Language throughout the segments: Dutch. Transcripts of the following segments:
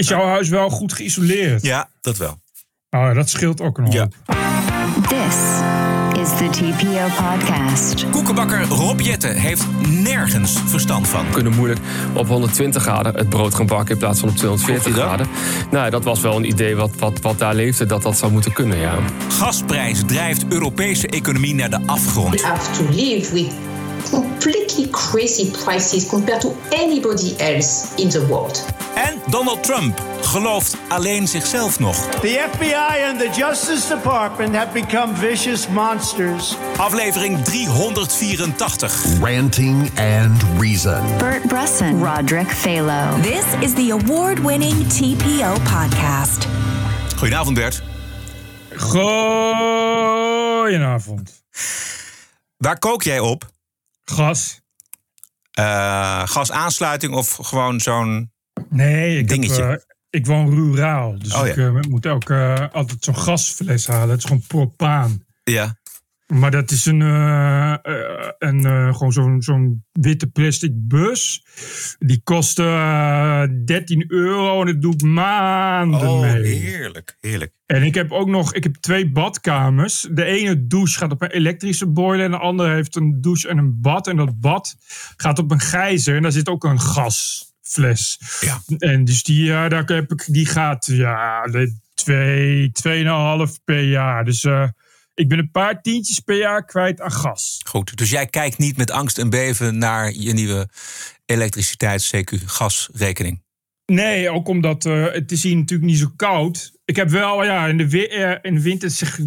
Is jouw huis wel goed geïsoleerd? Ja, dat wel. Oh, dat scheelt ook nog. Ja. This is the TPO podcast. Koekenbakker Rob Jetten heeft nergens verstand van. We kunnen moeilijk op 120 graden het brood gaan bakken in plaats van op 240 Vond je dat? graden. Nou, dat was wel een idee wat, wat, wat daar leefde, dat dat zou moeten kunnen, ja. Gasprijs drijft Europese economie naar de afgrond. We have to live with completely crazy prices compared to anybody else in the world. En Donald Trump gelooft alleen zichzelf nog. The FBI and the Justice Department have become vicious monsters. Aflevering 384. Ranting and Reason. Bert Bresson, Roderick Phalo. This is the award winning TPO podcast. Goedenavond Bert. Goedenavond. Waar kook jij op? Gas? Eh, gasaansluiting of gewoon zo'n... Nee, ik, heb, Dingetje. eh, ik woon ruraal. Dus Oh, ik ja. eh, moet ook altijd zo'n gasfles halen. Het is gewoon propaan. Ja. Maar dat is een, eh, eh, een, eh, gewoon zo'n zo'n witte plastic bus. Die kost eh, 13 euro en dat doe ik maanden Oh, mee. heerlijk. Heerlijk. En ik heb ook nog ik heb twee badkamers. De ene douche gaat op een elektrische boiler. En de andere heeft een douche en een bad. En dat bad gaat op een gijzer. En daar zit ook een gasfles. Ja. En dus die, daar heb ik, die gaat ja, de twee, tweeënhalf per jaar. Dus ik ben een paar tientjes per jaar kwijt aan gas. Goed, dus jij kijkt niet met angst en beven naar je nieuwe elektriciteits-CQ-gasrekening. Nee, ook omdat eh, het is hier natuurlijk niet zo koud. Ik heb wel, ja, in de, eh, in de winter zeg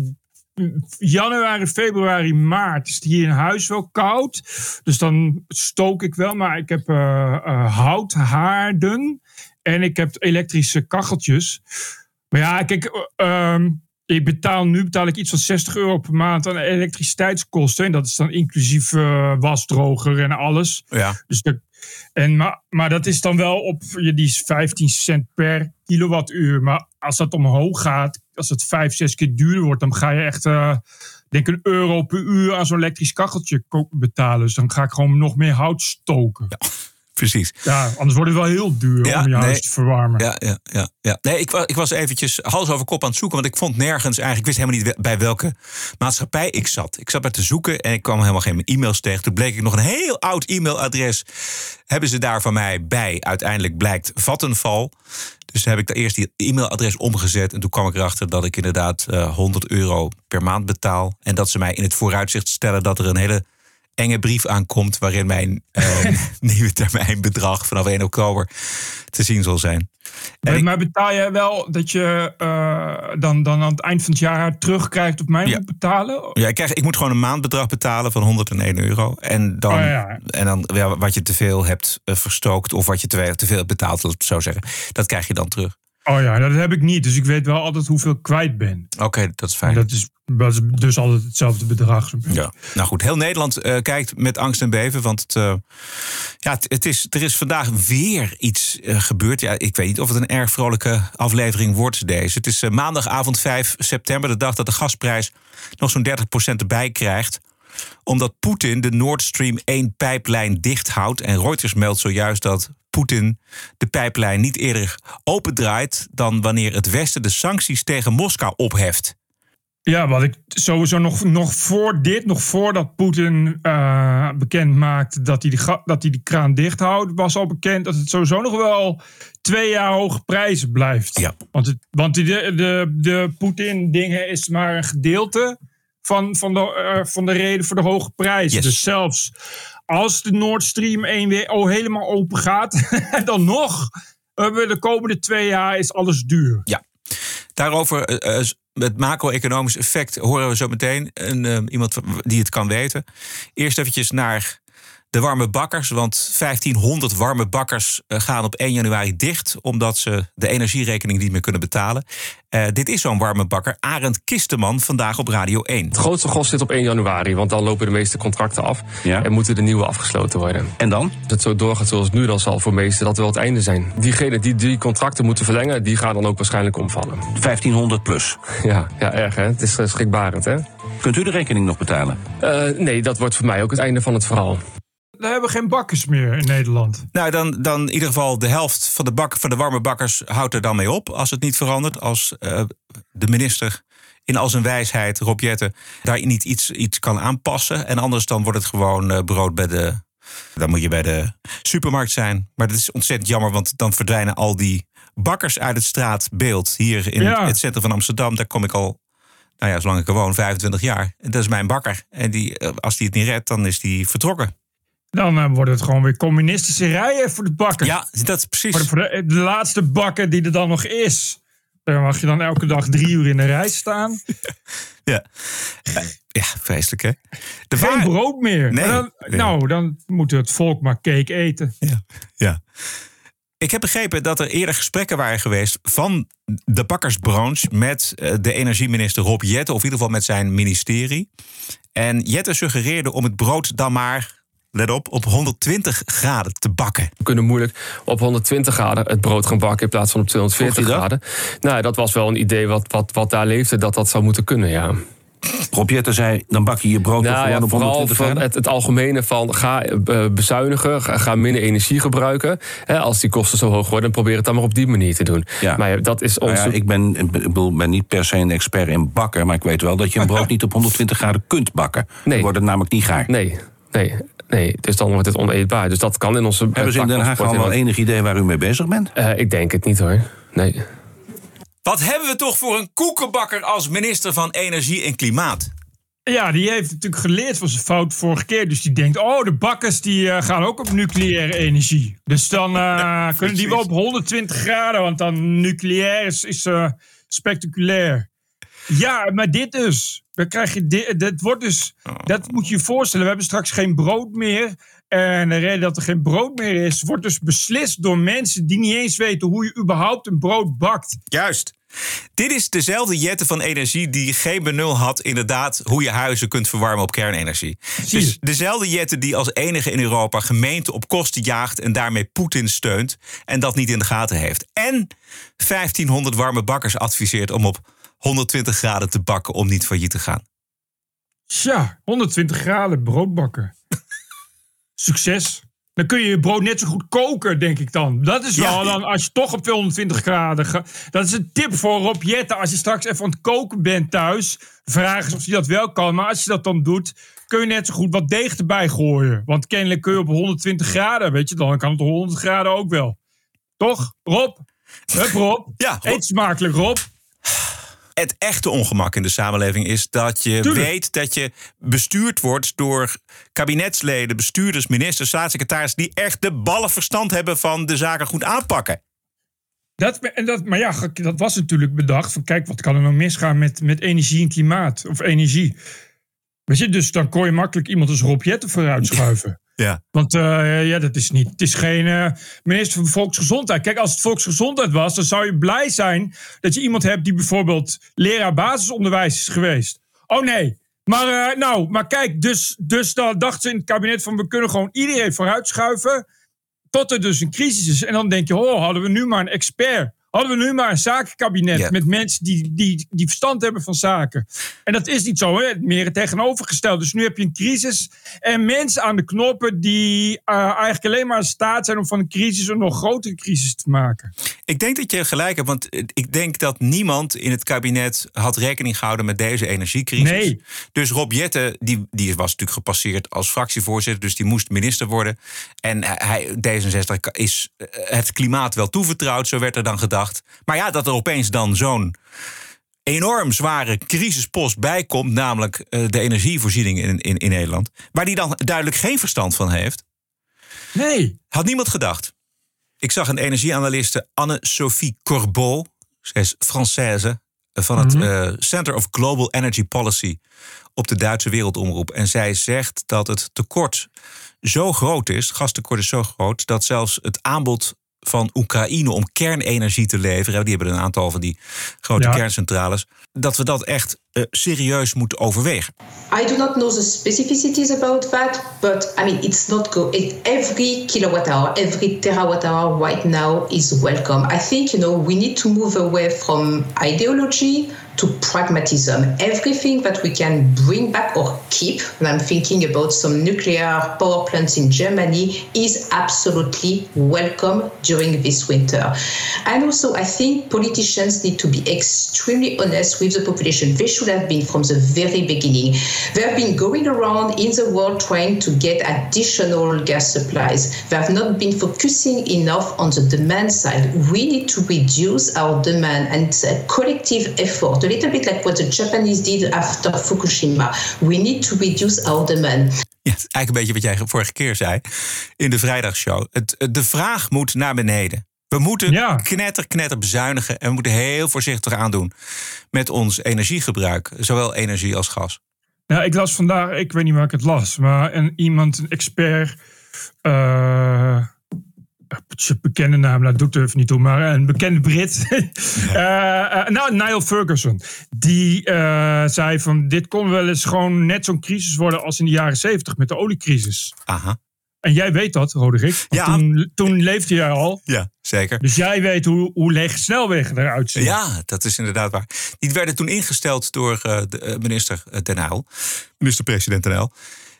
januari, februari, maart is het hier in huis wel koud. Dus dan stook ik wel, maar ik heb eh, houthaarden en ik heb elektrische kacheltjes. Maar ja, kijk, eh, ehm, ik betaal nu betaal ik iets van 60 euro per maand aan elektriciteitskosten. En dat is dan inclusief eh, wasdroger en alles. Ja. Dus de, en, maar, maar dat is dan wel op, ja, die is 15 cent per kilowattuur. Maar als dat omhoog gaat, als het vijf, zes keer duurder wordt, dan ga je echt, eh, denk een euro per uur aan zo'n elektrisch kacheltje betalen. Dus dan ga ik gewoon nog meer hout stoken. Ja, Precies. anders wordt het wel heel duur Ja, om je nee. huis te verwarmen. Ja, ja, ja, ja. Nee, ik, ik was eventjes hals over kop aan het zoeken, want ik vond nergens eigenlijk, ik wist helemaal niet bij welke maatschappij ik zat. Ik zat maar te zoeken en ik kwam helemaal geen e-mails tegen. Toen bleek ik nog een heel oud e-mailadres. Hebben ze daar van mij bij? Uiteindelijk blijkt Vattenval. Dus heb ik daar eerst die e-mailadres omgezet. En toen kwam ik erachter dat ik inderdaad eh 100 euro per maand betaal. En dat ze mij in het vooruitzicht stellen dat er een hele enge brief aankomt. waarin mijn eh, nieuwe termijnbedrag vanaf 1 oktober te zien zal zijn. Maar- ik- Maar betaal jij wel dat je eh, dan, dan aan het eind van het jaar terugkrijgt op mij Ja. moet betalen? Ja, ik, krijg, ik moet gewoon een maandbedrag betalen van 101 euro. En dan, Oh, ja. en dan ja, wat je te veel hebt eh, verstookt of wat je te, veel hebt betaald, laat ik zo zeggen. Dat krijg je dan terug. Oh ja, dat heb ik niet. Dus ik weet wel altijd hoeveel ik kwijt ben. Oké, dat is fijn. dat is, dat is dus altijd hetzelfde bedrag. Ja. Nou goed, heel Nederland eh, kijkt met angst en beven. Want het, eh, ja, het, het is, er is vandaag weer iets eh, gebeurd. Ja, ik weet niet of het een erg vrolijke aflevering wordt deze. Het is maandagavond 5 september, de dag dat de gasprijs nog zo'n 30% erbij krijgt. Omdat Poetin de Nord Stream 1 pijplijn dicht houdt. En Reuters meldt zojuist dat Poetin de pijplijn niet eerder opendraait... dan wanneer het Westen de sancties tegen Moskou opheft. Ja, wat ik sowieso nog, nog voor dit, nog voordat Poetin eh, bekend maakte dat hij, de dat hij de kraan dicht houdt, was al bekend dat het sowieso nog wel twee jaar hoge prijzen blijft. Ja. Want, het, want de, de, de Poetin-dingen is maar een gedeelte van, van, de, eh, van de reden voor de hoge prijzen. Yes. Dus zelfs als de Nord Stream 1 weer helemaal open gaat, dan nog hebben we de komende twee jaar is alles duur. Ja, daarover eh, eh, het macro-economisch effect horen we zo meteen. Een, eh, iemand die het kan weten. Eerst eventjes naar de warme bakkers. Want 1500 warme bakkers eh, gaan op 1 januari dicht. Omdat ze de energierekening niet meer kunnen betalen. Eh, dit is zo'n warme bakker. Arend Kisteman vandaag op Radio 1. Het grootste gros zit op 1 januari, want dan lopen de meeste contracten af. Ja. En moeten de nieuwe afgesloten worden. En dan? Als het zo doorgaat zoals het nu, dan zal voor meesten dat wel het einde zijn. Diegenen die die contracten moeten verlengen, die gaan dan ook waarschijnlijk omvallen. 1500 plus. Ja, ja erg hè. Het is eh, schrikbarend hè. Kunt u de rekening nog betalen? Nee, dat wordt voor mij ook het einde van het verhaal. Dan hebben we geen bakkers meer in Nederland. Nou, dan, dan in ieder geval de helft van de, bak, van de warme bakkers houdt er dan mee op. Als het niet verandert. Als eh, de minister in al zijn wijsheid, Rob Jetten, daar niet iets, iets kan aanpassen. En anders dan wordt het gewoon eh, brood bij de... Dan moet je bij de supermarkt zijn. Maar dat is ontzettend jammer, want dan verdwijnen al die bakkers uit het straatbeeld. Hier in Ja. het centrum van Amsterdam, daar kom ik al... Nou ja, zolang ik er woon, 25 jaar. En dat is mijn bakker. En die, eh, als die het niet redt, dan is die vertrokken. Dan eh, wordt het gewoon weer communistische rijen voor de bakker. Ja, dat is precies. Voor de, voor de, de laatste bakker die er dan nog is. Daar mag je dan elke dag drie uur in de rij staan. Ja. Eh, ja, vreselijk hè? De Geen waar- brood meer. Nee. Dan. Nou, dan moet het volk maar cake eten. Ja. ja. Ik heb begrepen dat er eerder gesprekken waren geweest van de bakkersbranche met eh, de energieminister Rob Jetten, of in ieder geval met zijn ministerie. En Jetten suggereerde om het brood dan maar, let op, op 120 graden te bakken. We kunnen moeilijk op 120 graden het brood gaan bakken in plaats van op 240 Vroeg je graden. Nou, dat was wel een idee wat, wat, wat daar leefde, dat dat zou moeten kunnen, ja. Rob Jetten zei, dan bak je je brood Nou gewoon ja, op vooral 120 van graden? het, het algemene van ga eh, bezuinigen, ga, minder energie gebruiken. Hè, als die kosten zo hoog worden, dan probeer het dan maar op die manier te doen. Ja. Maar ja, dat is Nou onze... ja, ik ben, ik bedoel, ben niet per se een expert in bakken, maar ik weet wel dat je een brood niet op 120 graden kunt bakken. Nee. Dan wordt het namelijk niet gaar. Nee, nee, nee. Dus dan wordt het oneetbaar. Dus dat kan in onze... Hebben ze in Den Haag allemaal enig idee waar u mee bezig bent? Eh, ik denk het niet hoor. Nee. Wat hebben we toch voor een koekenbakker als minister van Energie en Klimaat? Ja, die heeft natuurlijk geleerd van zijn fout vorige keer. Dus die denkt, oh, de bakkers die eh, gaan ook op nucleaire energie. Dus dan eh, kunnen die wel op 120 graden, want dan nucleair is, is eh, spectaculair. Ja, maar dit dus. Dan krijg je dit, dit wordt dus, dat moet je je voorstellen. We hebben straks geen brood meer. En de reden dat er geen brood meer is, wordt dus beslist door mensen die niet eens weten hoe je überhaupt een brood bakt. Juist. Dit is dezelfde Jette van Energie die geen benul had, inderdaad, hoe je huizen kunt verwarmen op kernenergie. Dus dezelfde Jette die als enige in Europa gemeenten op kosten jaagt en daarmee Poetin steunt en dat niet in de gaten heeft. En 1500 warme bakkers adviseert om op 120 graden te bakken om niet failliet te gaan. Tja, 120 graden brood bakken. Succes. Dan kun je je brood net zo goed koken, denk ik dan. Dat is Ja. wel dan, als je toch op 120 graden gaat. Dat is een tip voor Rob Jetten. Als je straks even aan het koken bent thuis. Vraag eens of hij dat wel kan. Maar als je dat dan doet, kun je net zo goed wat deeg erbij gooien. Want kennelijk kun je op 120 graden, weet je, dan kan het op 100 graden ook wel. Toch, Rob? Hup, Rob. Ja, Rob. Eet smakelijk, Rob. Het echte ongemak in de samenleving is dat je Tuurlijk. weet dat je bestuurd wordt door kabinetsleden, bestuurders, ministers, staatssecretarissen die echt de ballen verstand hebben van de zaken goed aanpakken. Dat, en dat, maar ja, dat was natuurlijk bedacht. Van kijk, wat kan er nou misgaan met, met energie en klimaat? Of energie. Weet je, dus dan kon je makkelijk iemand als Rob Jetten vooruit schuiven. Ja. Want eh, ja, dat is niet. Het is geen eh, minister van Volksgezondheid. Kijk, als het Volksgezondheid was, dan zou je blij zijn dat je iemand hebt die bijvoorbeeld leraar basisonderwijs is geweest. Oh nee. Maar eh, nou, maar kijk, dus, dus dan dachten ze in het kabinet van we kunnen gewoon iedereen vooruit schuiven. Tot er dus een crisis is. En dan denk je, oh, hadden we nu maar een expert. Hadden we nu maar een zakenkabinet Ja. met mensen die, die, die verstand hebben van zaken. En dat is niet zo, hè? meer het tegenovergestelde. Dus nu heb je een crisis en mensen aan de knoppen die eh, eigenlijk alleen maar in staat zijn om van een crisis een nog grotere crisis te maken. Ik denk dat je gelijk hebt, want ik denk dat niemand in het kabinet had rekening gehouden met deze energiecrisis. Nee. Dus Rob Jetten, die, die was natuurlijk gepasseerd als fractievoorzitter, dus die moest minister worden. En hij, D66 is het klimaat wel toevertrouwd, zo werd er dan gedacht. Maar ja, dat er opeens dan zo'n enorm zware crisispost bij komt, namelijk eh, de energievoorziening in, in, in Nederland, waar die dan duidelijk geen verstand van heeft. Nee. Had niemand gedacht. Ik zag een energieanaliste Anne-Sophie Corbeau. Zij is Française van het eh, Center of Global Energy Policy op de Duitse Wereldomroep. En zij zegt dat het tekort zo groot is, gastekort is zo groot, dat zelfs het aanbod van Oekraïne om kernenergie te leveren, die hebben een aantal van die grote Ja. kerncentrales, dat we dat echt eh, serieus moet overwegen? I do not know the specificities about that, but I mean, it's not go. It, every kilowatt hour, every terawatt hour right now is welcome. I think you know we need to move away from ideology to pragmatism. Everything that we can bring back or keep, and I'm thinking about some nuclear power plants in Germany, is absolutely welcome during this winter. And also, I think politicians need to be extremely honest with the population. They should have been from the very beginning. They have been going around in the world trying to get additional gas supplies. They have not been focusing enough on the demand side. We need to reduce our demand, and it's a collective effort a little bit like what the Japanese did after Fukushima. We need to reduce our demand. Ja, eigenlijk een beetje wat jij vorige keer zei in de vrijdagshow. Het, de vraag moet naar beneden. We moeten Ja. knetter, knetter bezuinigen. En we moeten heel voorzichtig aandoen met ons energiegebruik. Zowel energie als gas. Ja, ik las vandaag, ik weet niet waar ik het las, maar een, iemand, een expert, eh een bekende naam, dat doet er even niet toe, maar een bekende Brit. Eh, eh, nou, Niall Ferguson. Die zei van, dit kon wel eens gewoon net zo'n crisis worden als in de jaren zeventig met de oliecrisis. Aha. En jij weet dat, Roderick. Ja. Toen, toen leefde jij al. Ja, zeker. Dus jij weet hoe, hoe lege snelwegen eruit zien. Ja, dat is inderdaad waar. Die werden toen ingesteld door eh, de, eh, minister eh, Den Uyl. Minister-president Den Uyl.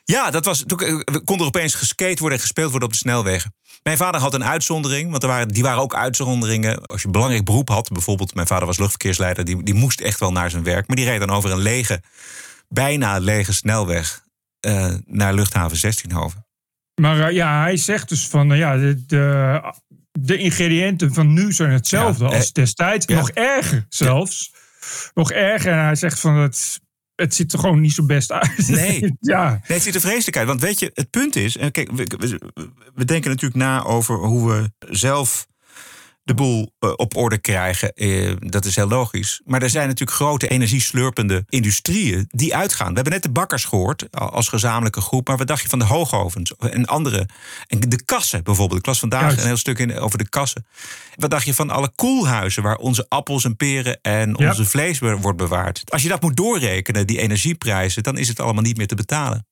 Ja, dat was, toen kon er opeens geskate worden en gespeeld worden op de snelwegen. Mijn vader had een uitzondering, want er waren, die waren ook uitzonderingen. Als je een belangrijk beroep had, bijvoorbeeld mijn vader was luchtverkeersleider... die, die moest echt wel naar zijn werk. Maar die reed dan over een lege, bijna lege snelweg... naar luchthaven 16hoven. Maar eh, ja, hij zegt dus van, nou ja, de, de, de ingrediënten van nu zijn hetzelfde Ja, als eh, destijds. ja. Nog erger zelfs. Nog erger. En hij zegt van, het, het ziet er gewoon niet zo best uit. Nee. ja. Nee, het ziet er vreselijk uit. Want weet je, het punt is... Kijk, we, we, we denken natuurlijk na over hoe we zelf de boel eh, op orde krijgen. Eh, dat is heel logisch. Maar er zijn natuurlijk grote energieslurpende industrieën die uitgaan. We hebben net de bakkers gehoord als gezamenlijke groep. Maar wat dacht je van de hoogovens en andere? En de kassen bijvoorbeeld. Ik las vandaag Juist. een heel stuk in, over de kassen. Wat dacht je van alle koelhuizen waar onze appels en peren en Ja. onze vlees wordt bewaard? Als je dat moet doorrekenen, die energieprijzen, dan is het allemaal niet meer te betalen.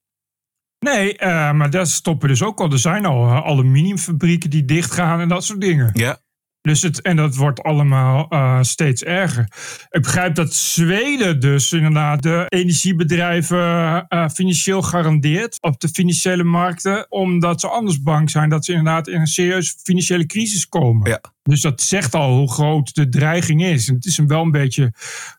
Nee, eh, maar daar stoppen dus ook al. Er zijn al eh, aluminiumfabrieken die dichtgaan en dat soort dingen. Ja. Dus het, en dat wordt allemaal eh, steeds erger. Ik begrijp dat Zweden dus inderdaad de energiebedrijven eh, financieel garandeert op de financiële markten, omdat ze anders bang zijn dat ze inderdaad in een serieuze financiële crisis komen. Ja. Dus dat zegt al hoe groot de dreiging is. En het is een wel een beetje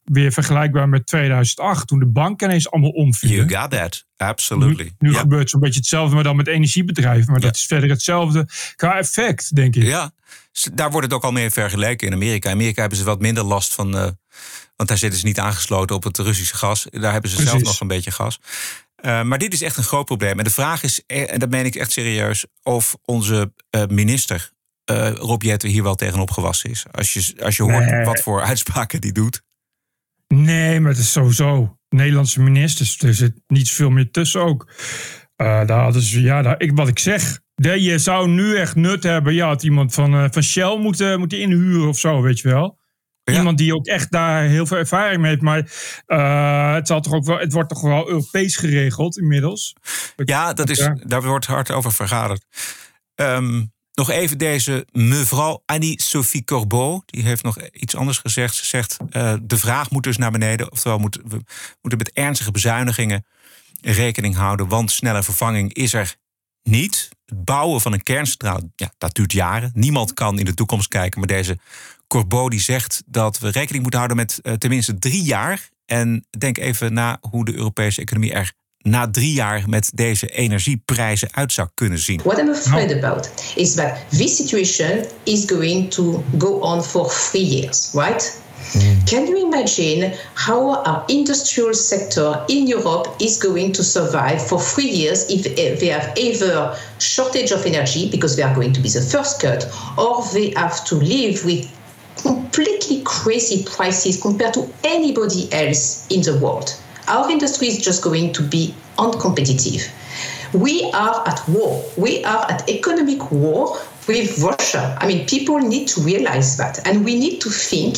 weer vergelijkbaar met 2008, toen de banken ineens allemaal omvielen. You got that. Absolutely. Nu, nu gebeurt zo'n beetje hetzelfde, maar dan met energiebedrijven. Maar dat is verder hetzelfde qua effect, denk ik. Ja, daar wordt het ook al mee vergeleken in Amerika. In Amerika hebben ze wat minder last van. eh, want daar zitten ze niet aangesloten op het Russische gas. Daar hebben ze zelf nog een beetje gas. Eh, maar dit is echt een groot probleem. En de vraag is, eh, en dat meen ik echt serieus, of onze minister Rob Jetten hier wel tegenop gewassen is. Als je, als je hoort Nee. wat voor uitspraken die doet. Nee, maar het is sowieso. Nederlandse ministers, er zit niet veel meer tussen ook. Daar hadden ze, ja, daar, ik, wat ik zeg. De- je zou nu echt nut hebben. Je had iemand van, eh, van Shell moeten, moeten inhuren of zo, weet je wel. Ja. Iemand die ook echt daar heel veel ervaring mee heeft. Maar eh, het, zal toch ook wel, het wordt toch wel Europees geregeld inmiddels. Ja, dat is, daar wordt hard over vergaderd. Ehm, nog even deze mevrouw Annie-Sophie Corbeau. Die heeft nog iets anders gezegd. Ze zegt, eh, de vraag moet dus naar beneden. Oftewel, moet, we moeten met ernstige bezuinigingen rekening houden. Want snelle vervanging is er niet. Het bouwen van een kerncentrale, ja, dat duurt jaren. Niemand kan in de toekomst kijken. Maar deze Corbeau die zegt dat we rekening moeten houden met eh, tenminste drie jaar. En denk even na hoe de Europese economie er na drie jaar met deze energieprijzen uit zou kunnen zien. What I'm afraid about is that this situation is going to go on for three years, right? Mm. Can you imagine how our industrial sector in Europe is going to survive for three years if they have either shortage of energy because they are going to be the first cut, or they have to live with completely crazy prices compared to anybody else in the world. Our industry is just going to be uncompetitive. We are at war. We are at economic war with Russia. I mean, people need to realize that. And we need to think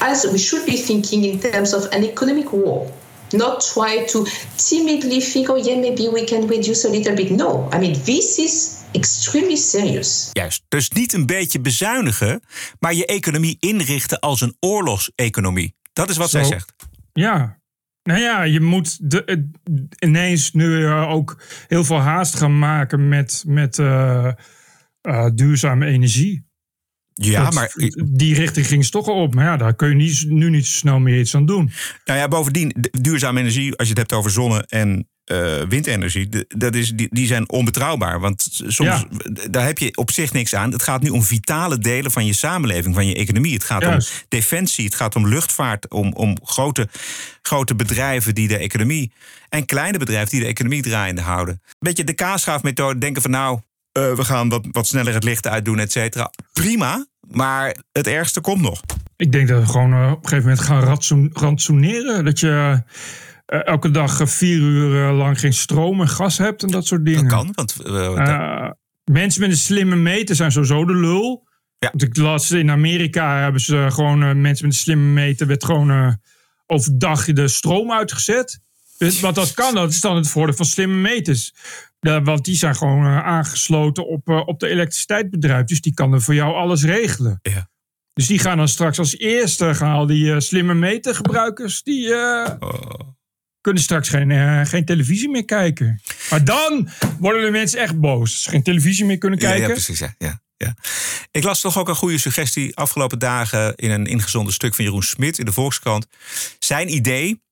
as we should be thinking in terms of an economic war. Not try to timidly think, oh, yeah, maybe we can reduce a little bit. No, I mean, this is extremely serious. Juist. Dus niet een beetje bezuinigen, maar je economie inrichten als een oorlogseconomie. Dat is wat zij zegt. Ja. Nou ja, je moet de, eh, ineens nu eh, ook heel veel haast gaan maken met, met eh, eh, duurzame energie. Ja, Dat- maar Die richting ging ze toch al op. Maar ja, daar kun je niet, nu niet zo snel meer iets aan doen. Nou ja, bovendien, duurzame energie, als je het hebt over zonne- en eh, windenergie, de- dat is, die, die zijn onbetrouwbaar. Want soms, Ja. daar heb je op zich niks aan. Het gaat nu om vitale delen van je samenleving, van je economie. Het gaat Juist. om defensie, het gaat om luchtvaart, om, om grote, grote bedrijven die de economie, en kleine bedrijven die de economie draaiende houden. Beetje de kaasschaafmethode, denken van nou, eh, we gaan wat, wat sneller het licht uitdoen, et cetera. Prima, maar het ergste komt nog. Ik denk dat we gewoon eh, op een gegeven moment gaan rantsoeneren. Dat je eh, elke dag vier uur lang geen stroom en gas hebt en dat soort dingen. Dat kan, want mensen met een slimme meter zijn sowieso de lul. Ja. Want ik las in Amerika hebben ze gewoon mensen met een slimme meter werd gewoon overdag de stroom uitgezet. Dus wat dat kan, dat is dan het voordeel van slimme meters. Want die zijn gewoon eh, aangesloten op, eh, op de elektriciteitsbedrijf. Dus die kan er voor jou alles regelen. Ja. Dus die gaan dan straks als eerste gaan al die eh, slimme metergebruikers. Die Oh. kunnen straks geen, geen televisie meer kijken. Maar dan worden de mensen echt boos. Als ze geen televisie meer kunnen Ja, kijken. Ja, precies. Ja, ja, ja. Ik las toch ook een goede suggestie afgelopen dagen in een ingezonden stuk van Jeroen Smit in de Volkskrant. Zijn idee: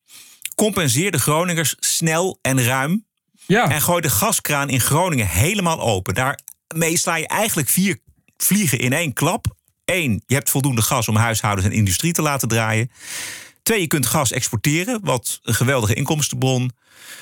compenseer de Groningers snel en ruim. Ja. En gooi de gaskraan in Groningen helemaal open. Daarmee sla je eigenlijk vier vliegen in één klap. Eén, je hebt voldoende gas om huishoudens en industrie te laten draaien. Twee, je kunt gas exporteren, wat een geweldige inkomstenbron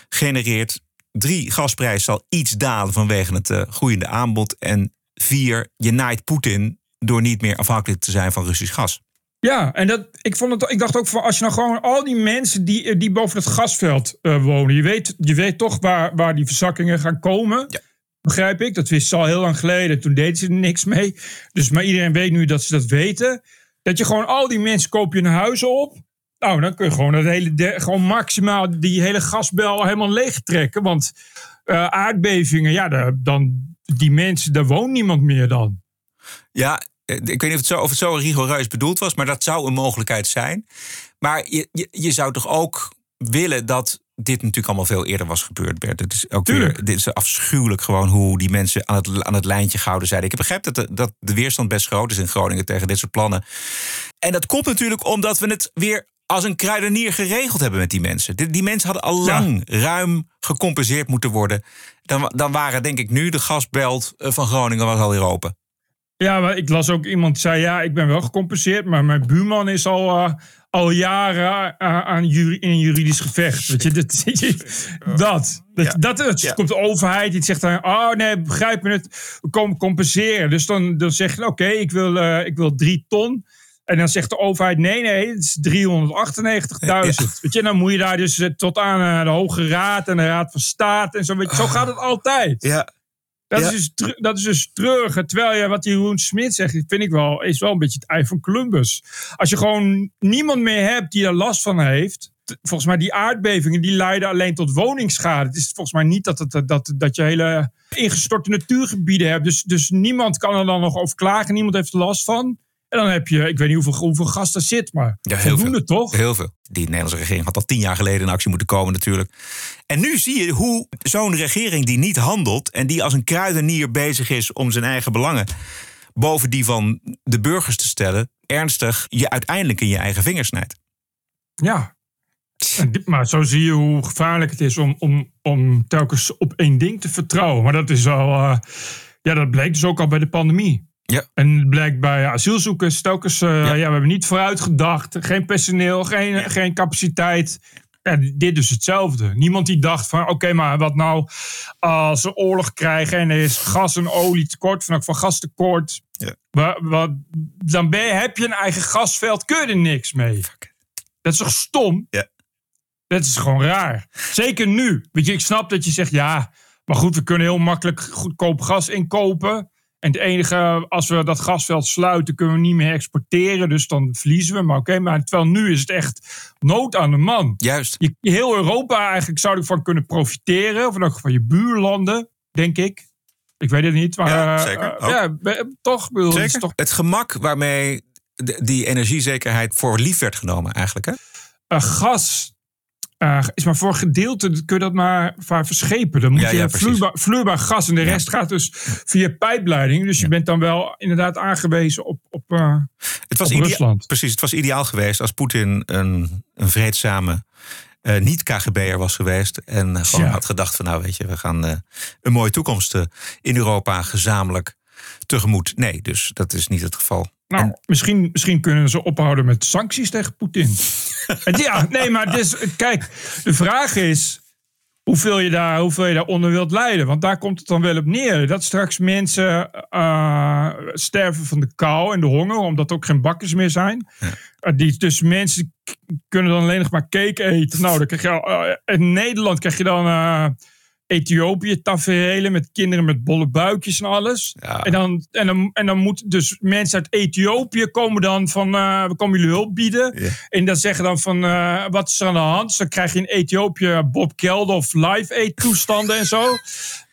genereert. Drie, gasprijs zal iets dalen vanwege het eh, groeiende aanbod. En vier, je naait Poetin door niet meer afhankelijk te zijn van Russisch gas. Ja, en dat, ik, vond het, ik dacht ook van als je nou gewoon al die mensen die, eh, die boven het gasveld eh, wonen. Je weet, je weet toch waar, waar die verzakkingen gaan komen. Ja. Begrijp ik? Dat wist ze al heel lang geleden. Toen deden ze er niks mee. Dus maar iedereen weet nu dat ze dat weten. Dat je gewoon al die mensen koop je een huis op. Nou, dan kun je gewoon, dat hele, de- gewoon maximaal die hele gasbel helemaal leeg trekken. Want eh, aardbevingen, ja, dan, die mensen, daar woont niemand meer dan. Ja, ik weet niet of het, zo, of het zo rigoureus bedoeld was, maar dat zou een mogelijkheid zijn. Maar je, je, je zou toch ook willen dat dit natuurlijk allemaal veel eerder was gebeurd, Bert. Het is ook weer, dit is afschuwelijk gewoon hoe die mensen aan het, aan het lijntje gehouden zijn. Ik heb begrepen dat de, dat de weerstand best groot is in Groningen tegen dit soort plannen. En dat komt natuurlijk omdat we het weer als een kruidenier geregeld hebben met die mensen. Die, die mensen hadden al Ja. lang ruim gecompenseerd moeten worden. Dan, dan waren denk ik nu de gasbelt eh, van Groningen was alweer open. Ja, maar ik las ook iemand die zei: Ja, ik ben wel gecompenseerd, maar mijn buurman is al, eh, al jaren eh, aan juri- in een juridisch gevecht. Weet je, dat. dat, dat, Ja. dat, dat Ja. komt de overheid die zegt dan: Oh nee, begrijp me het, we komen compenseren. Dus dan, dan zeg je: Oké, ik, wil, eh, ik wil drie ton. En dan zegt de overheid: Nee, nee, het is 398.000. Weet je, dan moet je daar dus tot aan de Hoge Raad en de Raad van State en zo. Weet je, zo gaat het altijd. Ja, Dat, Ja. is dus, tr- dat is dus treurig. Terwijl je, wat die Jeroen Smit zegt, vind ik wel, is wel een beetje het ei van Columbus. Als je gewoon niemand meer hebt die er last van heeft. Volgens mij die aardbevingen die leiden alleen tot woningsschade. Het is volgens mij niet dat, het, dat, dat je hele ingestorte natuurgebieden hebt. Dus, dus niemand kan er dan nog over klagen. Niemand heeft er last van. En dan heb je, ik weet niet hoeveel, hoeveel gas er zit, maar Ja, heel voldoende toch? Heel veel. Die Nederlandse regering had al tien jaar geleden in actie moeten komen natuurlijk. En nu zie je hoe zo'n regering die niet handelt... en die als een kruidenier bezig is om zijn eigen belangen... boven die van de burgers te stellen... ernstig je uiteindelijk in je eigen vingers snijdt. Ja. En dit- maar zo zie je hoe gevaarlijk het is om, om, om telkens op één ding te vertrouwen. Maar dat is al. eh, ja, dat bleek dus ook al bij de pandemie. Ja. En blijkt bij asielzoekers telkens. eh, ja. we hebben niet vooruit gedacht. Geen personeel, geen, geen capaciteit. Ja, dit dus hetzelfde. Niemand die dacht van, oké, maar wat nou als we oorlog krijgen en er is gas en olie tekort, van, van gastekort. Ja. Wa- wat, dan ben je, heb je een eigen gasveld, kun je er niks mee. Dat is toch stom? Ja. Dat is gewoon raar. Zeker nu. Weet je, ik snap dat je zegt, ja, Maar goed, we kunnen heel makkelijk goedkoop gas inkopen. En het enige, als we dat gasveld sluiten, kunnen we niet meer exporteren. Dus dan verliezen we. Maar oké, maar terwijl nu is het echt nood aan de man. Juist. Je, heel Europa eigenlijk zou ervan kunnen profiteren. Of in elk geval je buurlanden, denk ik. Ik weet het niet. Maar, Ja, eh, zeker. eh, Ook. ja, toch? Bedoel, het Zeker. toch Het gemak waarmee die energiezekerheid voor lief werd genomen eigenlijk. Hè? eh, gas eh, is maar voor een gedeelte kun je dat maar verschepen. Dan moet Ja, je ja, vloeibaar, vloeibaar gas en de rest gaat dus via pijpleiding. Dus je bent dan wel inderdaad aangewezen op, op eh, Het was Op Rusland. Precies, het was ideaal geweest als Poetin een, een vreedzame eh, niet-KGB'er was geweest. En gewoon had gedacht van nou weet je, we gaan een mooie toekomst in Europa gezamenlijk tegemoet. Nee, dus dat is niet het geval. Nou, misschien, misschien kunnen ze ophouden met sancties tegen Poetin. Ja, nee, maar dus, kijk, de vraag is hoeveel je, daar, hoeveel je daaronder wilt lijden. Want daar komt het dan wel op neer. Dat straks mensen eh, sterven van de kou en de honger, omdat er ook geen bakkers meer zijn. Eh, die, dus mensen kunnen dan alleen nog maar cake eten. Nou, dan krijg je, al- eh, in Nederland krijg je dan Ethiopië taferelen met kinderen met bolle buikjes en alles. Ja. En, dan, en, dan, en dan moeten dus mensen uit Ethiopië komen dan van, eh, we komen jullie hulp bieden. En dan zeggen dan van, eh, wat is er aan de hand? Dus dan krijg je in Ethiopië Bob Geldof live eet toestanden en zo.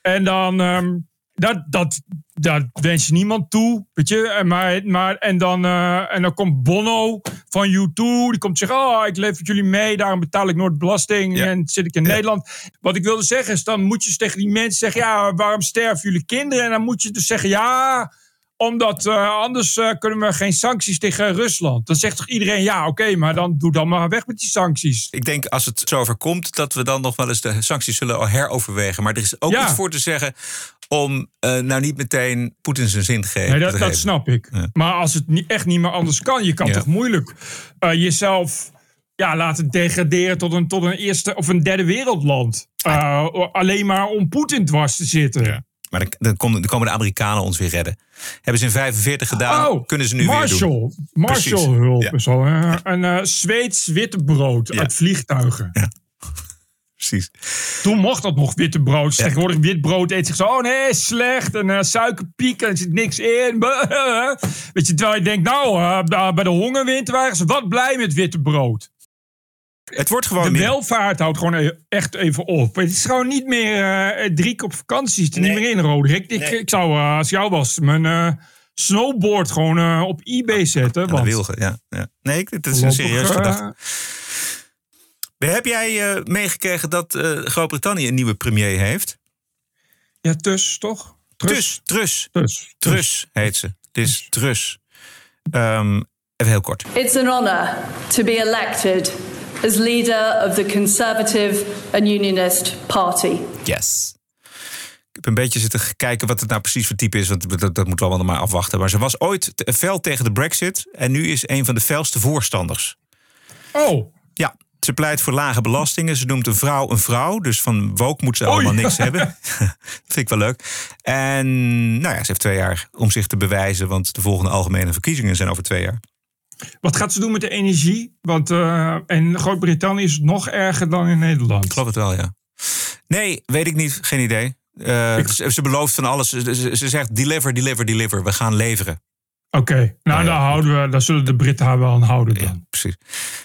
En dan, ehm, dat, dat, dat wens je niemand toe, weet je. En, maar, maar, en, dan, eh, en dan komt Bono van U2, die komt zeggen, oh, ik met jullie mee, daarom betaal ik nooit belasting Ja. en zit ik in Nederland. Wat ik wilde zeggen is, dan moet je dus tegen die mensen zeggen, ja, waarom sterven jullie kinderen? En dan moet je dus zeggen, ja, omdat eh, anders eh, kunnen we geen sancties tegen Rusland. Dan zegt toch iedereen, ja, oké, maar dan doe dan maar weg met die sancties. Ik denk als het zover komt dat we dan nog wel eens de sancties zullen heroverwegen. Maar er is ook Ja. iets voor te zeggen om eh, nou niet meteen Poetin zijn zin te geven. Nee, dat, dat snap ik. Ja. Maar als het niet, echt niet meer anders kan, je kan Ja. toch moeilijk jezelf ja, laten degraderen tot een, tot een eerste of een derde wereldland. Alleen maar om Poetin dwars te zitten. Maar dan, dan, komen, dan komen de Amerikanen ons weer redden. Hebben ze in 45 gedaan, Oh, kunnen ze nu weer doen. Marshall. Marshall hulp Ja. eh, een eh, Zweeds wittebrood Ja. uit vliegtuigen. Precies. Toen mocht dat nog wittebrood. Tegenwoordig wit brood eet zich zo. Oh nee, slecht. En eh, suikerpiek. En er zit niks in. Weet je, terwijl je denkt, nou, eh, bij de hongerwinter waren ze wat blij met wittebrood. Het wordt gewoon De meer- welvaart houdt gewoon e- echt even op. Het is gewoon niet meer eh, drie keer op vakantie. Het is er niet meer in, Roderick. Ik, ik zou, eh, als jou was, mijn eh, snowboard gewoon eh, op eBay zetten. Ja, want wilgen, ja, ja. Nee, ik- dit is een eh, gedachte. Heb jij eh, meegekregen dat eh, Groot-Brittannië een nieuwe premier heeft? Ja, Tus, toch? Trus, Trus. Trus heet ze. Het is Trus. Ehm, even heel kort. It's an honour to be elected as leader of the Conservative and Unionist Party. Yes. Ik heb een beetje zitten kijken wat het nou precies voor type is. Want dat, dat moeten we allemaal maar afwachten. Maar ze was ooit te- fel tegen de brexit. En nu is een van de felste voorstanders. Oh, Ja, ze pleit voor lage belastingen. Ze noemt een vrouw een vrouw. Dus van woke moet ze allemaal niks hebben. dat vind ik wel leuk. En nou ja, ze heeft twee jaar om zich te bewijzen. Want de volgende algemene verkiezingen zijn over twee jaar. Wat gaat ze doen met de energie? Want eh, in Groot-Brittannië is het nog erger dan in Nederland. Ik geloof het wel, ja. Nee, weet ik niet. Geen idee. Eh, ze, ze belooft van alles. Ze, ze- ze zegt deliver, deliver, deliver. We gaan leveren. Oké, nou daar, houden we, daar zullen de Britten haar wel aan houden dan. Ja, precies.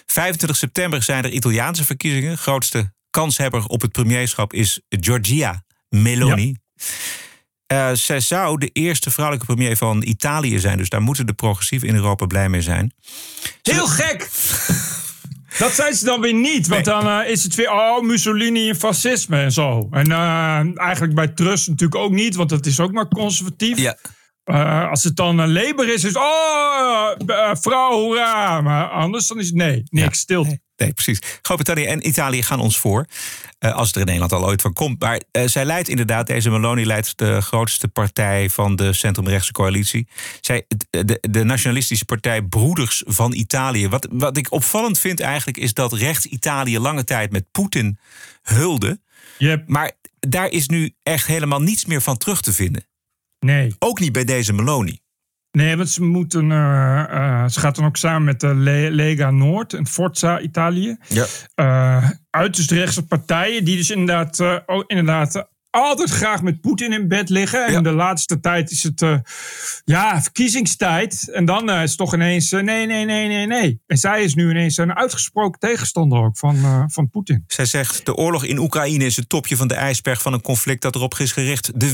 25 september zijn er Italiaanse verkiezingen. Grootste kanshebber op het premierschap is Giorgia Meloni. Eh, zij zou de eerste vrouwelijke premier van Italië zijn. Dus daar moeten de progressieven in Europa blij mee zijn. Heel gek! Dat zijn ze dan weer niet, want dan eh, is het weer, oh, Mussolini en fascisme en zo. En eh, eigenlijk bij Trust natuurlijk ook niet, want dat is ook maar conservatief. Ja. Eh, als het dan een Labour is, is het, oh, eh, vrouw, hoera. Maar anders dan is het nee, niks, stilte. Nee, precies. Groot-Brittannië en Italië gaan ons voor. eh, als het er in Nederland al ooit van komt. Maar zij leidt inderdaad, deze Meloni leidt de grootste partij van de centrumrechtse coalitie. Zij, de, de nationalistische partij Broeders van Italië. Wat, wat ik opvallend vind eigenlijk is dat rechts Italië lange tijd met Poetin hulde. Yep. Maar daar is nu echt helemaal niets meer van terug te vinden. Nee. Ook niet bij deze Meloni. Nee, want ze moeten. eh, eh, ze gaat dan ook samen met de Le- Lega Noord en Forza Italië. Ja. eh uiterst rechtse partijen die dus inderdaad, eh, inderdaad altijd graag met Poetin in bed liggen. En Ja. de laatste tijd is het eh, ja, verkiezingstijd. En dan eh, is het toch ineens eh, nee, nee, nee, nee, nee. En zij is nu ineens een uitgesproken tegenstander ook van, eh, van Poetin. Zij zegt, de oorlog in Oekraïne is het topje van de ijsberg van een conflict dat erop is gericht de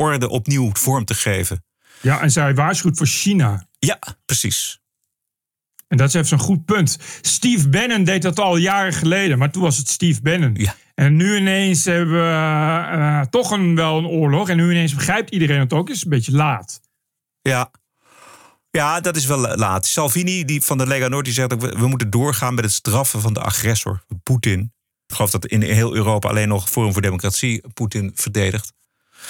wereldorde opnieuw vorm te geven. Ja, en zij waarschuwt voor China. Ja, precies. En dat is even zo'n goed punt. Steve Bannon deed dat al jaren geleden, maar toen was het Steve Bannon. Ja. En nu ineens hebben we eh, eh, toch een, wel een oorlog. En nu ineens begrijpt iedereen het ook. Is een beetje laat. Ja. Ja, dat is wel laat. Salvini die van de Lega Noord die zegt ook... we we moeten doorgaan met het straffen van de agressor, Poetin. Ik geloof dat in heel Europa alleen nog Forum voor Democratie Poetin verdedigt.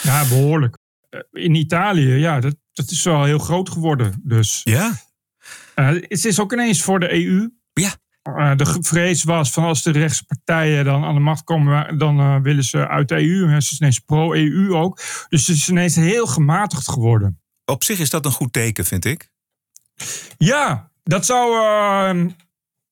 Ja, behoorlijk. Eh, In Italië, ja, dat, dat is wel heel groot geworden. Dus Ja? Eh, het is ook ineens voor de EU. Ja. Eh, de vrees was van als de rechtse partijen dan aan de macht komen, dan willen ze uit de EU. En ze is ineens pro-EU ook. Dus het is ineens heel gematigd geworden. Op zich is dat een goed teken, vind ik. Ja, dat zou.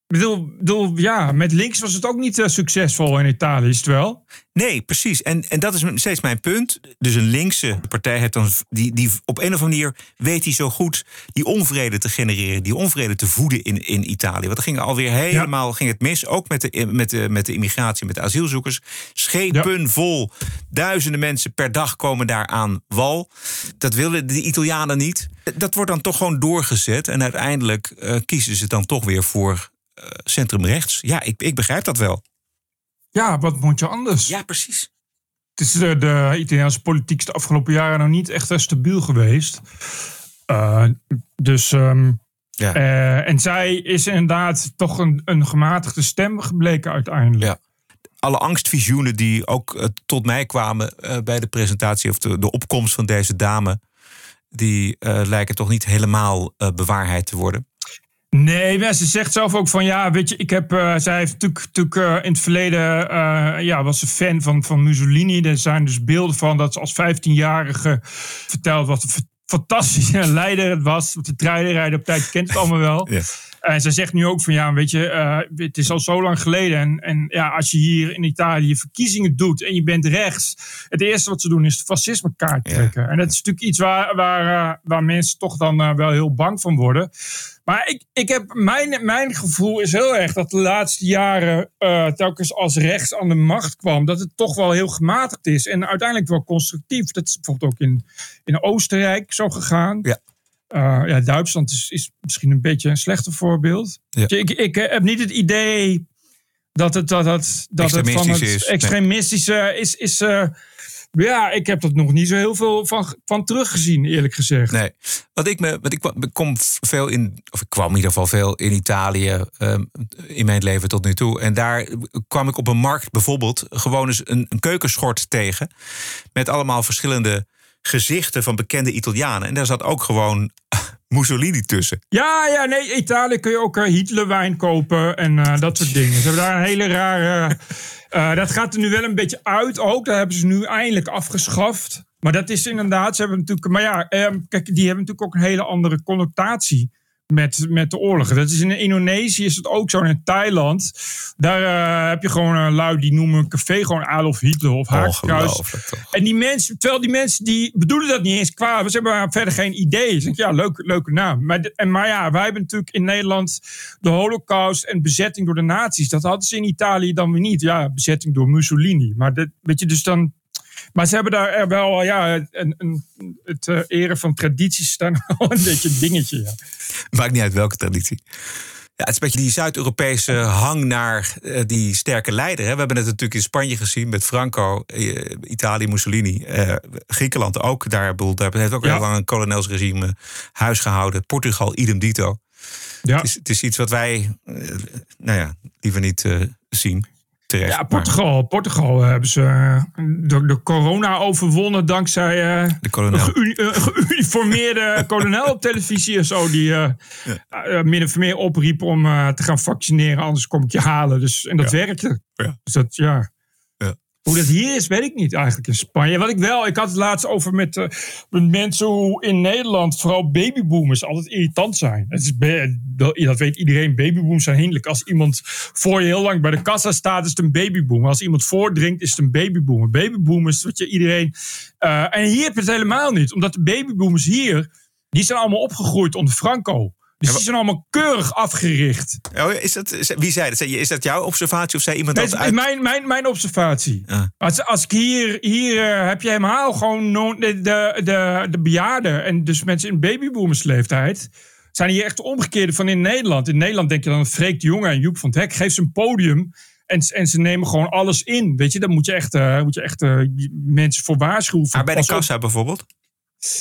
Eh, ik bedoel, bedoel, ja, met links was het ook niet eh, succesvol in Italië, is het wel? Nee, precies. En, en dat is steeds mijn punt. Dus een linkse partij heeft dan, die, die op een of andere manier weet hij zo goed die onvrede te genereren, die onvrede te voeden in, in Italië. Want er ging alweer helemaal ging het mis, ook met de, met, de, met de immigratie, met de asielzoekers. Schepen vol, duizenden mensen per dag komen daar aan wal. Dat willen de Italianen niet. Dat wordt dan toch gewoon doorgezet en uiteindelijk eh, kiezen ze dan toch weer voor eh, centrumrechts. Ja, ik, ik begrijp dat wel. Ja, wat moet je anders? Ja, precies. Het is de, de Italiaanse politiek de afgelopen jaren nog niet echt eh, stabiel geweest. Eh, dus. ehm, Ja. eh, en zij is inderdaad toch een, een gematigde stem gebleken uiteindelijk. Ja. alle angstvisioenen die ook eh, tot mij kwamen eh, bij de presentatie of de, de opkomst van deze dame, die eh, lijken toch niet helemaal eh, bewaarheid te worden. Nee, ze zegt zelf ook van ja, weet je, ik heb. eh, zij heeft natuurlijk, eh, in het verleden. eh, ja, was ze fan van, van Mussolini. Er zijn dus beelden van dat ze als 15-jarige vertelt wat een fantastische leider het was. De treinrijden op tijd kent het allemaal wel. Ja. En ze zegt nu ook van ja, weet je, eh, het is al zo lang geleden. En, en ja, als je hier in Italië verkiezingen doet en je bent rechts. Het eerste wat ze doen is de fascisme kaart trekken. En dat is natuurlijk iets waar, waar, eh, waar mensen toch dan eh, wel heel bang van worden. Maar ik, ik heb, mijn, mijn gevoel is heel erg dat de laatste jaren eh, telkens als rechts aan de macht kwam, dat het toch wel heel gematigd is. En uiteindelijk wel constructief. Dat is bijvoorbeeld ook in, in Oostenrijk zo gegaan. Ja. Eh, ja, Duitsland is, is misschien een beetje een slechter voorbeeld. Ja. Ik, ik heb niet het idee dat het, dat het, dat het van het is. Nee. extremistische is. is eh, ja, ik heb er nog niet zo heel veel van, van teruggezien, eerlijk gezegd. Nee. Wat ik me, wat ik, kwam- ik kom veel in, of ik kwam in ieder geval veel in Italië ehm, in mijn leven tot nu toe. En daar kwam ik op een markt bijvoorbeeld gewoon eens een, een keukenschort tegen. Met allemaal verschillende gezichten van bekende Italianen. En daar zat ook gewoon Mussolini tussen. Ja, ja, nee, Italië kun je ook eh, Hitlerwijn kopen en eh, dat soort dingen. Ze hebben daar een hele rare... eh, dat gaat er nu wel een beetje uit ook. Dat hebben ze nu eindelijk afgeschaft. Maar dat is inderdaad, ze hebben natuurlijk... Maar ja, ehm, kijk, die hebben natuurlijk ook een hele andere connotatie met, met de oorlogen. Dat is in Indonesië is het ook zo. In Thailand, daar eh, heb je gewoon een lui die noemen een café gewoon Adolf Hitler of Hakenkruis. En die mensen, terwijl die mensen die bedoelen dat niet eens kwaad. Ze hebben verder geen idee. Ze ja, leuk, leuke naam. Maar, de- en, maar ja, wij hebben natuurlijk in Nederland de holocaust en bezetting door de nazi's. Dat hadden ze in Italië dan weer niet. Ja, bezetting door Mussolini. Maar dat, weet je, dus dan... Maar ze hebben daar er wel, ja, een, een, het eh, eren van tradities staan wel een beetje een dingetje. Ja. Maakt niet uit welke traditie. Ja, het is een beetje die Zuid-Europese hang naar eh, die sterke leider. Hè. We hebben het natuurlijk in Spanje gezien met Franco, eh, Italië, Mussolini. eh, Griekenland ook. Daar, bedoel, daar heeft ook Ja. heel lang een kolonelsregime huis gehouden. Portugal, idem dito. Ja. Het, is, het is iets wat wij, eh, nou ja, liever niet eh, zien. Terecht. Ja, maar Portugal. Portugal eh, hebben ze eh, de, de corona overwonnen dankzij eh, de een geuni- een geuniformeerde kolonel op televisie en zo. Die eh, min of meer opriep om te gaan vaccineren, anders kom ik je halen. Dus, en dat werkte. Ja. Dus dat, ja. Hoe dat hier is, weet ik niet eigenlijk in Spanje. Wat ik wel, ik had het laatst over met, eh, met mensen hoe in Nederland vooral babyboomers altijd irritant zijn. Het is, dat weet iedereen, babyboomers zijn hinderlijk. Als iemand voor je heel lang bij de kassa staat, is het een babyboomer. Als iemand voordringt, is het een babyboomer. Babyboomers, wat je iedereen... eh, en hier heb je het helemaal niet. Omdat de babyboomers hier, die zijn allemaal opgegroeid onder Franco. Dus die zijn allemaal keurig afgericht. Oh, is dat, wie zei dat? Is dat jouw observatie of zei iemand dat het is uit... mijn, mijn, mijn observatie. Ja. Als, als ik hier, hier eh, heb je helemaal gewoon de, de, de, de bejaarden en dus mensen in babyboomersleeftijd zijn hier echt de omgekeerde van in Nederland. In Nederland denk je dan Freek de Jonge en Joep van het Hek geeft ze een podium en, en ze nemen gewoon alles in. Weet je, dan moet je echt, eh, moet je echt eh, mensen voor waarschuwen. Maar bij de kassa bijvoorbeeld?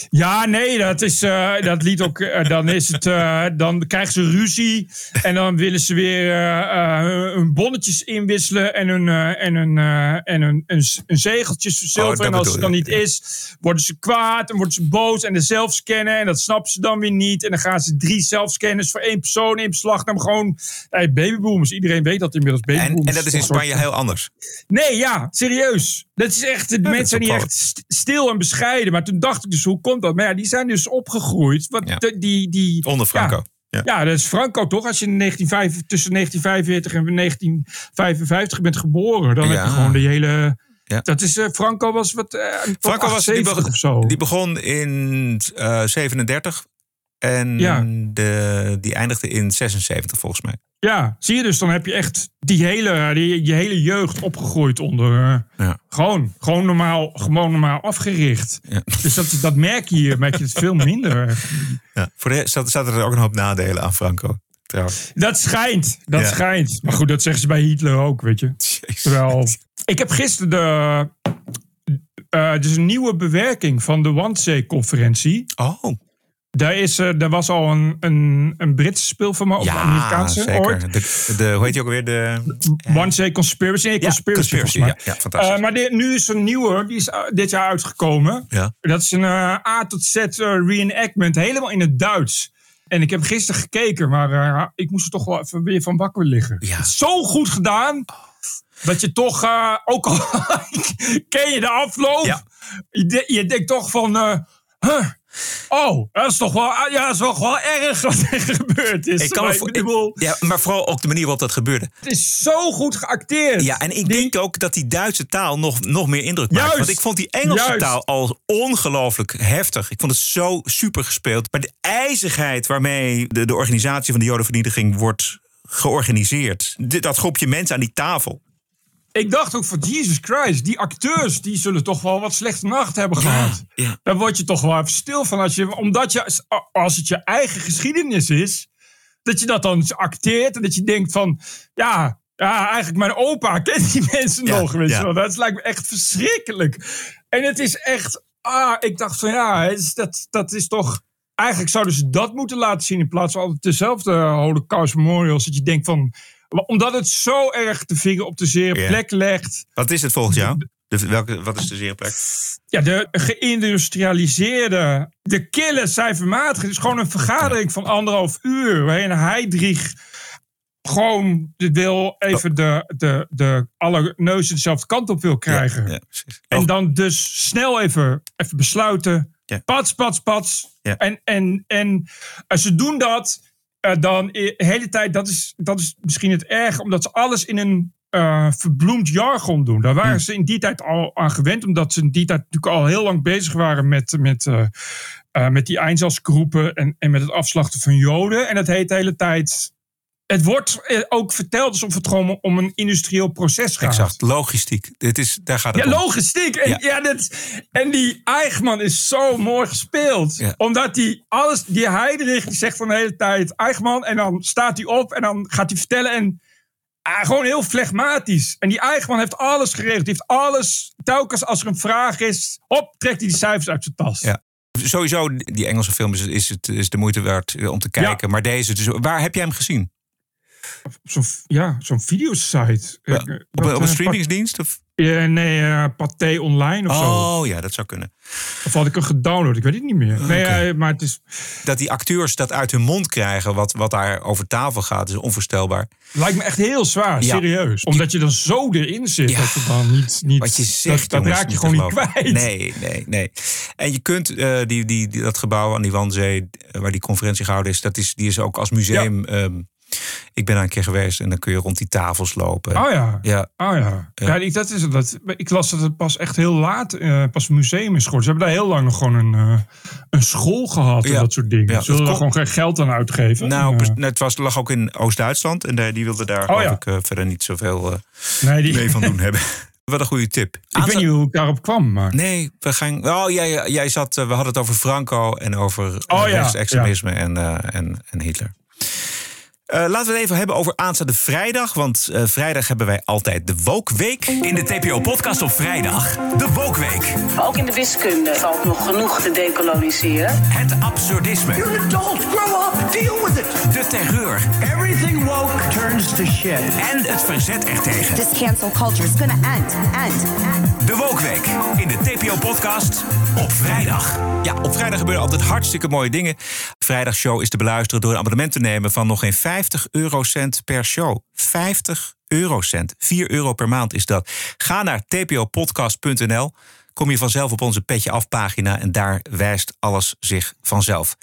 Ja, nee, dat is eh, dat lied ook. eh, dan is het, eh, dan krijgen ze ruzie en dan willen ze weer hun bonnetjes inwisselen en hun en hun en hun, een, een zegeltjes voor zilver. Oh, en als het dan niet is, worden ze kwaad en worden ze boos en de zelfscannen en dat snappen ze dan weer niet en dan gaan ze drie zelfscanners voor één persoon in beslag nemen. Gewoon hey, babyboomers. Iedereen weet dat inmiddels En, babyboomers. en dat is in soort- Spanje heel anders. Nee, ja, serieus. Dat is echt, de mensen zijn opvallend. echt st- stil en bescheiden. Maar toen dacht ik dus, hoe komt dat? Maar ja, die zijn dus opgegroeid. Ja. de- die, die, Onder Franco. Ja, dat is Franco toch? Als je in 1945 tussen 1945 en 1955 bent geboren, dan heb je gewoon de hele... Ja. Dat is, eh, Franco was wat... eh, Franco was die, 78 begon, of zo. die begon in eh 37 en Ja. de, die eindigde in 76 volgens mij. Ja, zie je dus, dan heb je echt die hele, die, je hele jeugd opgegroeid onder. eh, Ja. Gewoon, gewoon, normaal, gewoon normaal afgericht. Ja. Dus dat, dat merk je hier, merk je het veel minder. Ja. Voor de zaten er ook een hoop nadelen aan Franco. Trouwens. Dat schijnt, dat schijnt. Maar goed, dat zeggen ze bij Hitler ook, weet je. Jezus. Terwijl, ik heb gisteren de, eh dus een nieuwe bewerking van de Wannsee-conferentie. Oh, Daar, is, eh, daar was al een, een, een Britse speelfilm, of een ja, Amerikaanse zeker. ooit. De, de, hoe heet die ook weer? De, Conspiracy. Nee, ja, Conspiracy, Conspiracy. Ja, ja, fantastisch. Eh, maar dit- nu is er een nieuwe, die is eh, dit jaar uitgekomen. ja. Dat is een eh, A tot Z eh, reenactment, helemaal in het Duits. En ik heb gisteren gekeken, maar eh, ik moest er toch wel even weer van wakker liggen. Ja. Zo goed gedaan, dat je toch, eh, ook al ken je de afloop, Ja. je, je denkt toch van... eh, huh, Oh, dat is toch wel, ja, dat is wel erg wat er gebeurd is. Ik kan Maar bedoel, ja, maar vooral ook de manier waarop dat gebeurde. het is zo goed geacteerd. Ja, en ik denk ook dat die Duitse taal nog, nog meer indruk maakt. Juist. Want ik vond die Engelse Juist. taal al ongelooflijk heftig. Ik vond het zo super gespeeld. Maar de ijzigheid waarmee de, de organisatie van de Jodenvernietiging wordt georganiseerd. Dat groepje mensen aan die tafel. Ik dacht ook van Jesus Christ, die acteurs die zullen toch wel wat slechte nacht hebben gehad. ja. Daar word je toch wel even stil van. Als je, omdat je, als het je eigen geschiedenis is, dat je dat dan acteert en dat je denkt van, ja, ja eigenlijk mijn opa kent die mensen Ja, nog. Weet ja. je wel. Dat lijkt me echt verschrikkelijk. En het is echt, ah, ik dacht van ja, dat, dat is toch, eigenlijk zouden ze dat moeten laten zien in plaats van altijd dezelfde Holocaust Memorials. Dat je denkt van, omdat het zo erg de vinger op de zere Ja. plek legt. Wat is het volgens jou? De, welke, wat is de zere plek? Ja, de geïndustrialiseerde, de kille cijfermatige. Het is gewoon een vergadering van anderhalf uur. Waarin Heidrich gewoon wil even de, de, de alle neuzen dezelfde kant op wil krijgen. Ja. En dan dus snel even, even besluiten. Ja. Pats, pats, pats. En, en, en als ze doen dat, eh, dan de hele tijd, dat is, dat is misschien het erg, omdat ze alles in een eh, verbloemd jargon doen. Daar waren Hm. ze in die tijd al aan gewend, omdat ze in die tijd natuurlijk al heel lang bezig waren met, met, eh, eh, met die Einsatzgroepen en, en met het afslachten van Joden. En dat heet de hele tijd. Het wordt eh, ook verteld alsof het gewoon om een industrieel proces gaat. exact. Logistiek. Dit is, daar gaat het Ja, om. logistiek. En, Ja. ja. dat, en die Eichmann is zo mooi gespeeld. Ja. Omdat die alles, die Heidrich, die zegt van de hele tijd Eichmann. En dan staat hij op en dan gaat hij vertellen. En ah, gewoon heel flegmatisch. En die Eichmann heeft alles geregeld. Die heeft alles, telkens als er een vraag is, op, trekt hij die cijfers uit zijn tas. Ja. Sowieso, die Engelse film is, is, het, is de moeite waard eh, om te kijken. Maar deze, dus, waar heb jij hem gezien? Zo'n ja, zo'n videosite. Ja, Eh, op, wat, een- op een eh, streamingsdienst? Of? Ja, nee, eh Pathé Online of zo. Oh ja, dat zou kunnen. Of had ik hem gedownload? Ik weet het niet meer. Nee, eh, maar het is, Dat die acteurs dat uit hun mond krijgen, wat, wat daar over tafel gaat, is onvoorstelbaar. lijkt me echt heel zwaar, Ja. serieus. Omdat je dan zo erin zit. Ja. Dat je dan niet... niet Wat je zegt, dat, raak je gewoon niet kwijt. Nee, nee, nee. En je kunt eh, die, die, die- dat gebouw aan die Wandzee, eh, waar die conferentie gehouden is, dat is, die is ook als museum. ehm, ik ben daar een keer geweest en dan kun je rond die tafels lopen. Oh ja. Ja, Oh ja. Ja, ik, dat is. Dat, ik las dat het pas echt heel laat, eh, pas een museum is geworden. Ze hebben daar heel lang nog gewoon een, eh, een school gehad en Ja. dat soort dingen. Ja, Ze er kon- gewoon geen geld aan uitgeven. nou, Eh, pres- het was, lag ook in Oost-Duitsland en daar- die wilde daar geloof ja. ik eh, verder niet zoveel eh, nee, die, mee van doen hebben. Wat een goede tip. ik weet niet hoe ik daarop kwam, maar... Nee, we gaan. Oh, jij, jij zat. eh, We hadden het over Franco en over eh, Oh, rechtsextremisme en, eh, en, en Hitler. Eh, laten we het even hebben over aanstaande vrijdag. Want eh, vrijdag hebben wij altijd de Woke Week. In de TPO-podcast op vrijdag, de Wokweek. Ook in de wiskunde valt nog genoeg te decoloniseren. Het absurdisme. You're an adult. Grow up. Deal with it. De terreur. Shit. En het verzet ertegen. This cancel culture is gonna end, end, end. De Wokweek. In de TPO-podcast op vrijdag. Ja, op vrijdag gebeuren altijd hartstikke mooie dingen. Vrijdagshow is te beluisteren door een abonnement te nemen van nog geen 50 eurocent per show. 50 eurocent. 4 euro per maand is dat. Ga naar tpopodcast.nl. Kom je vanzelf op onze petje af pagina en daar wijst alles zich vanzelf.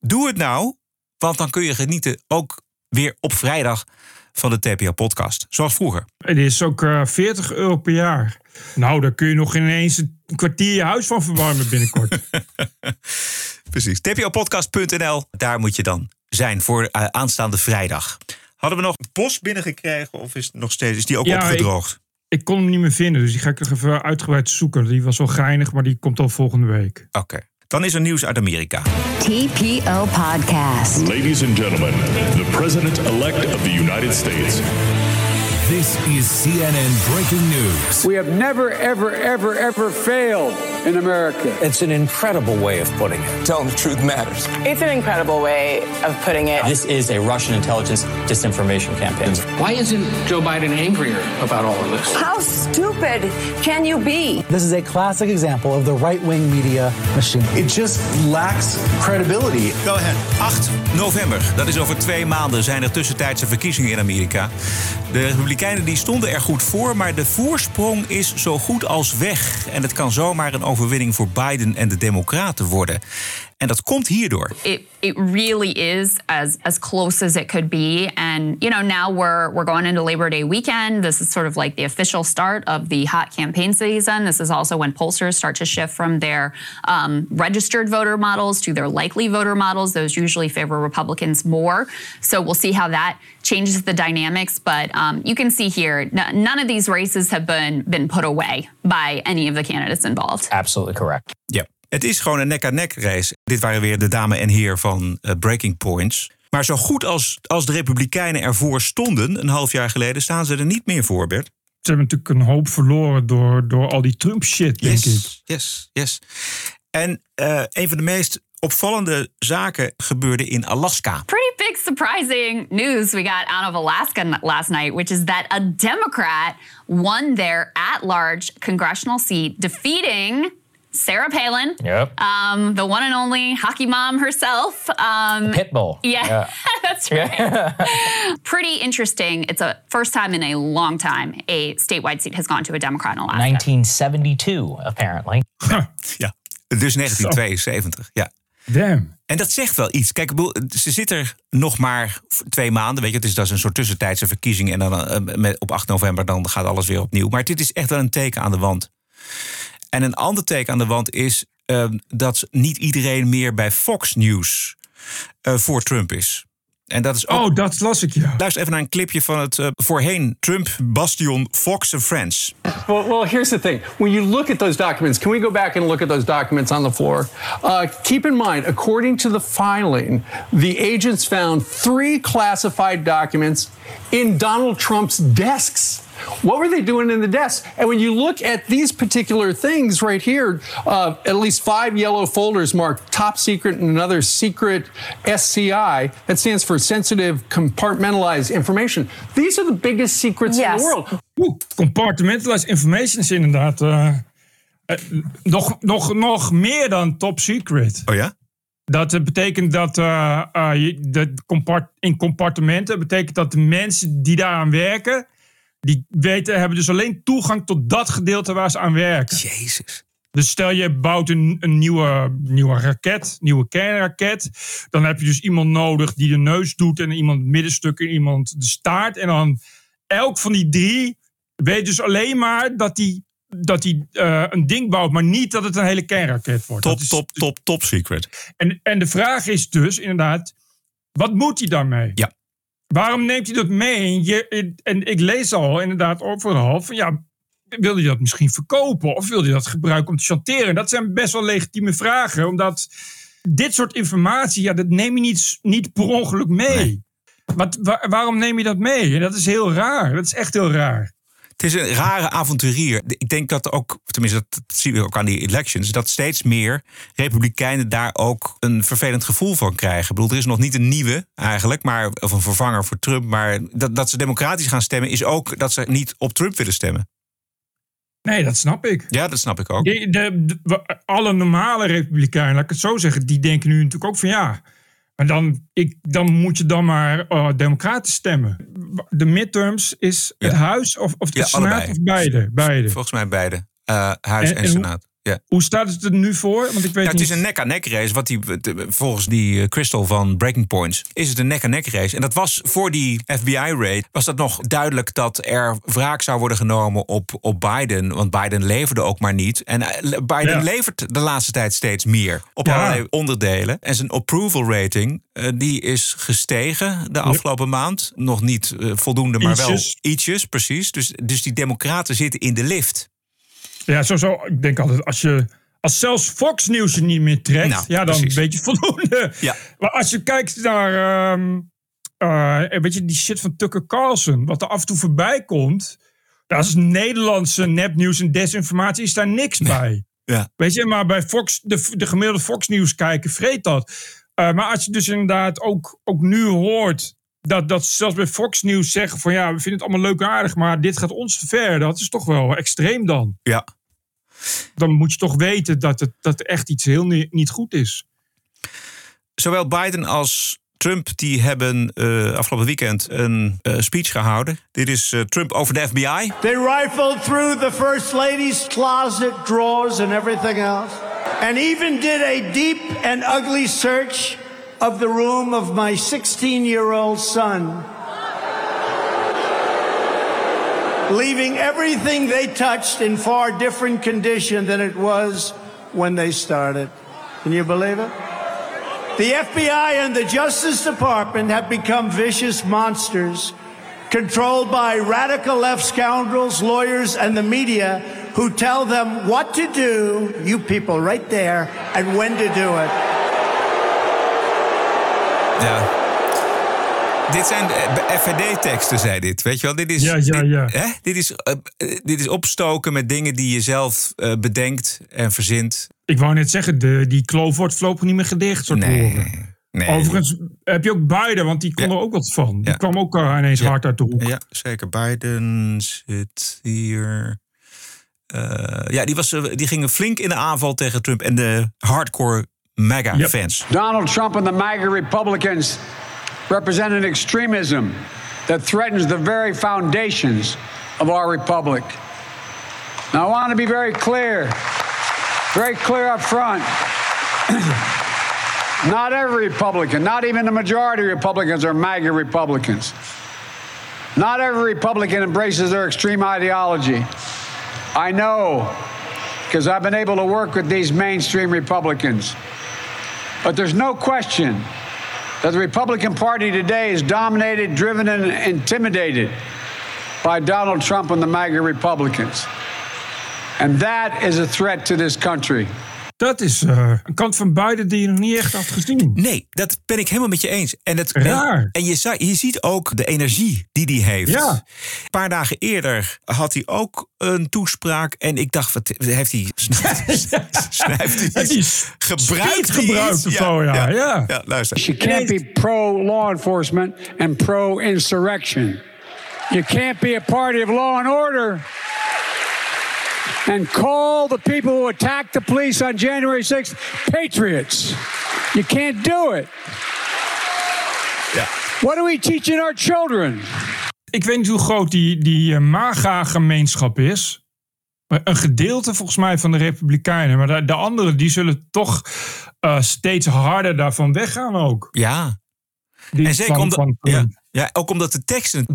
Doe het nou, want dan kun je genieten ook weer op vrijdag van de TPO podcast. Zoals vroeger. Het is ook eh 40 euro per jaar. Nou, daar kun je nog ineens een kwartier je huis van verwarmen binnenkort. Precies. tpopodcast.nl, daar moet je dan zijn voor eh, aanstaande vrijdag. Hadden we nog post binnengekregen of is, nog steeds, is die ook Ja, opgedroogd? ik kon hem niet meer vinden, dus die ga ik nog even uitgebreid zoeken. Die was wel geinig, maar die komt al volgende week. Oké. Dan is er nieuws uit Amerika. TPO Podcast. Ladies and gentlemen, the President elect of the United States. This is CNN breaking news. We have never, ever, ever, ever failed in America. It's an incredible way of putting it. Telling the truth matters. It's an incredible way of putting it. This is a Russian intelligence disinformation campaign. Why isn't Joe Biden angrier about all of this? How stupid can you be? This is a classic example of the right wing media machine. It just lacks credibility. Go ahead. 8 november, dat is over twee maanden, zijn er tussentijdse verkiezingen in Amerika. De Republikeinen die stonden er goed voor, maar de voorsprong is zo goed als weg. En het kan zomaar een overwinning voor Biden en de Democraten worden. En dat komt hierdoor. it it really is as as close as it could be. And you know now we're we're going into labor day weekend. This is sort of like the official start of the hot campaign season. This is also when pollsters start to shift from their um, registered voter models to their likely voter models. Those usually favor republicans more. So we'll see how that changes the dynamics. But um, you can see here n- none of these races have been been put away by any of the candidates involved. Absolutely correct. Ja. Het is gewoon een nek-aan-nek race. Dit waren weer de dame en heer van eh, Breaking Points. Maar zo goed als, als de Republikeinen ervoor stonden, een half jaar geleden, staan ze er niet meer voor, Bert. Ze hebben natuurlijk een hoop verloren door, door al die Trump-shit, denk ik. Yes, yes, yes. En eh, een van de meest opvallende zaken gebeurde in Alaska. pretty big surprising news we got out of Alaska last night, which is that a Democrat won their at large congressional seat, defeating Sarah Palin. Yep. Um, the one and only hockey mom herself. Um, Pitbull. Yeah, Yeah. that's right. Pretty interesting. It's a first time in a long time a statewide seat has gone to a Democrat in Alaska. 1972, apparently. Ja, dus 1972, ja. Damn. En dat zegt wel iets. Kijk, ze zit er nog maar twee maanden. Weet je, het is dat is een soort tussentijdse verkiezing. En dan eh, met, op 8 november dan gaat alles weer opnieuw. Maar dit is echt wel een teken aan de wand. En een ander teken aan de wand is eh, dat niet iedereen meer bij Fox News eh, voor Trump is. En dat is ook... Oh, dat las ik, ja. Luister even naar een clipje van het eh, voorheen Trump-bastion Fox and Friends. Well, well, here's the thing. When you look at those documents, can we go back and look at those documents on the floor? Uh, keep in mind, according to the filing, the agents found three classified documents in Donald Trump's desks. What were they doing in the desk? And when you look at these particular things right here, uh, at least five yellow folders marked top secret and another secret SCI. That stands for sensitive compartmentalized information. These are the biggest secrets in the world. Oeh, compartmentalized information is inderdaad eh, eh, nog, nog, nog meer dan top secret. Oh ja? Dat eh, betekent dat, eh, eh, je, dat compart, in compartimenten betekent dat de mensen die daaraan werken, die weten, hebben dus alleen toegang tot dat gedeelte waar ze aan werken. Jezus. Dus stel je bouwt een, een nieuwe, nieuwe raket, nieuwe kernraket. Dan heb je dus iemand nodig die de neus doet en iemand het middenstuk en iemand de staart. En dan elk van die drie weet dus alleen maar dat die, dat die eh, een ding bouwt, maar niet dat het een hele kernraket wordt. Top, is- top, top, top secret. en, en de vraag is dus inderdaad, wat moet hij daarmee? Ja. Waarom neemt hij dat mee? En, je, en ik lees al inderdaad overal van ja, wil hij dat misschien verkopen? Of wil hij dat gebruiken om te chanteren? Dat zijn best wel legitieme vragen, omdat dit soort informatie, ja, dat neem je niet, niet per ongeluk mee. Wat, wa- waarom neem je dat mee? En dat is heel raar. Dat is echt heel raar. Het is een rare avonturier. Ik denk dat ook, tenminste dat zien we ook aan die elections, dat steeds meer republikeinen daar ook een vervelend gevoel van krijgen. Ik bedoel, er is nog niet een nieuwe eigenlijk, maar, of een vervanger voor Trump. Maar dat, dat ze democratisch gaan stemmen is ook dat ze niet op Trump willen stemmen. Nee, dat snap ik. Ja, dat snap ik ook. De, de- de- we- alle normale republikeinen, laat ik het zo zeggen, die denken nu natuurlijk ook van ja. Maar dan, ik, dan moet je dan maar eh democratisch stemmen. De midterms is het huis of, of de Ja, senaat allebei. of beide? beide. Volgens mij beide. Eh, huis En- en, en hoe- senaat. Ja. Hoe staat het er nu voor? Want ik weet Ja, het is een nek-aan-nek race. Wat die, volgens die eh, Crystal van Breaking Points is het een nek-aan-nek race. En dat was voor die FBI-raid was dat nog duidelijk dat er wraak zou worden genomen op, op Biden. Want Biden leverde ook maar niet. En eh, Biden Ja. levert de laatste tijd steeds meer op allerlei onderdelen. En zijn approval rating eh, die is gestegen de afgelopen maand. Nog niet voldoende, maar Ietsjes. wel ietsjes, precies. Dus, dus die democraten zitten in de lift. Ja, zo, zo. Ik denk altijd, als je. Als zelfs Fox News je niet meer trekt, Nou, ja, dan precies. weet je voldoende. Ja. Maar als je kijkt naar, ehm eh, weet je, die shit van Tucker Carlson, wat er af en toe voorbij komt, dat is Nederlandse nepnieuws en desinformatie, is daar niks bij. Ja. Weet je, maar bij Fox, de, de gemiddelde Fox News kijker vreet dat. Eh, maar als je dus inderdaad ook, ook nu hoort dat, dat ze zelfs bij Fox News zeggen van ja, we vinden het allemaal leuk en aardig, maar dit gaat ons te ver. Dat is toch wel extreem dan. Ja. Dan moet je toch weten dat het dat er echt iets heel ni- niet goed is. Zowel Biden als Trump die hebben eh, afgelopen weekend een eh, speech gehouden. Dit is eh, Trump over de FBI. They rifled through the First Lady's closet drawers and everything else, and even did a deep and ugly search of the room of my 16 year old son. Leaving everything they touched in far different condition than it was when they started. Can you believe it? The FBI and the Justice Department have become vicious monsters controlled by radical left scoundrels, lawyers, and the media who tell them what to do, you people right there, and when to do it. Ja. Dit zijn FVD-teksten, zei dit. Weet je wel? Dit is, Ja, ja, dit, ja. Hè? Dit, is, eh, dit is opstoken met dingen die je zelf eh, bedenkt en verzint. Ik wou net zeggen, de, die kloof wordt voorlopig niet meer gedicht. Soort woorden. Nee. Overigens heb je ook Biden, want die kon er ook wat van. Die Ja. kwam ook eh, ineens hard uit de hoek. Ja, zeker. Biden zit hier. Eh, ja, die, was, eh, die gingen flink in de aanval tegen Trump en de hardcore MAGA-fans. Donald Trump and the MAGA Republicans represent an extremism that threatens the very foundations of our republic. Now, I want to be very clear, very clear up front. not every Republican, not even the majority of Republicans, are MAGA Republicans. Not every Republican embraces their extreme ideology. I know because I've been able to work with these mainstream Republicans. But there's no question that the Republican Party today is dominated, driven, and intimidated by Donald Trump and the MAGA Republicans. And that is a threat to this country. Dat is eh, een kant van Biden die je nog niet echt had gezien. Nee, dat ben ik helemaal met je eens. En, het, Raar. en je, je ziet ook de energie die hij heeft. Ja. Een paar dagen eerder had hij ook een toespraak. En ik dacht, wat heeft hij... Snuift hij iets? Gebruikt gebruikt iets? of zo, ja, ja. ja, luister. You can't be pro law enforcement and pro insurrection. You can't be a party of law and order and call the people who attacked the police on January 6th patriots. You can't do it. What are we teaching our children? Ik weet niet hoe groot die, die eh, MAGA-gemeenschap is. Maar Een gedeelte volgens mij van de Republikeinen. Maar de, de anderen die zullen toch eh, steeds harder daarvan weggaan ook. Ja. Die en zeker van- omdat, van- ja, ja, ook omdat de teksten.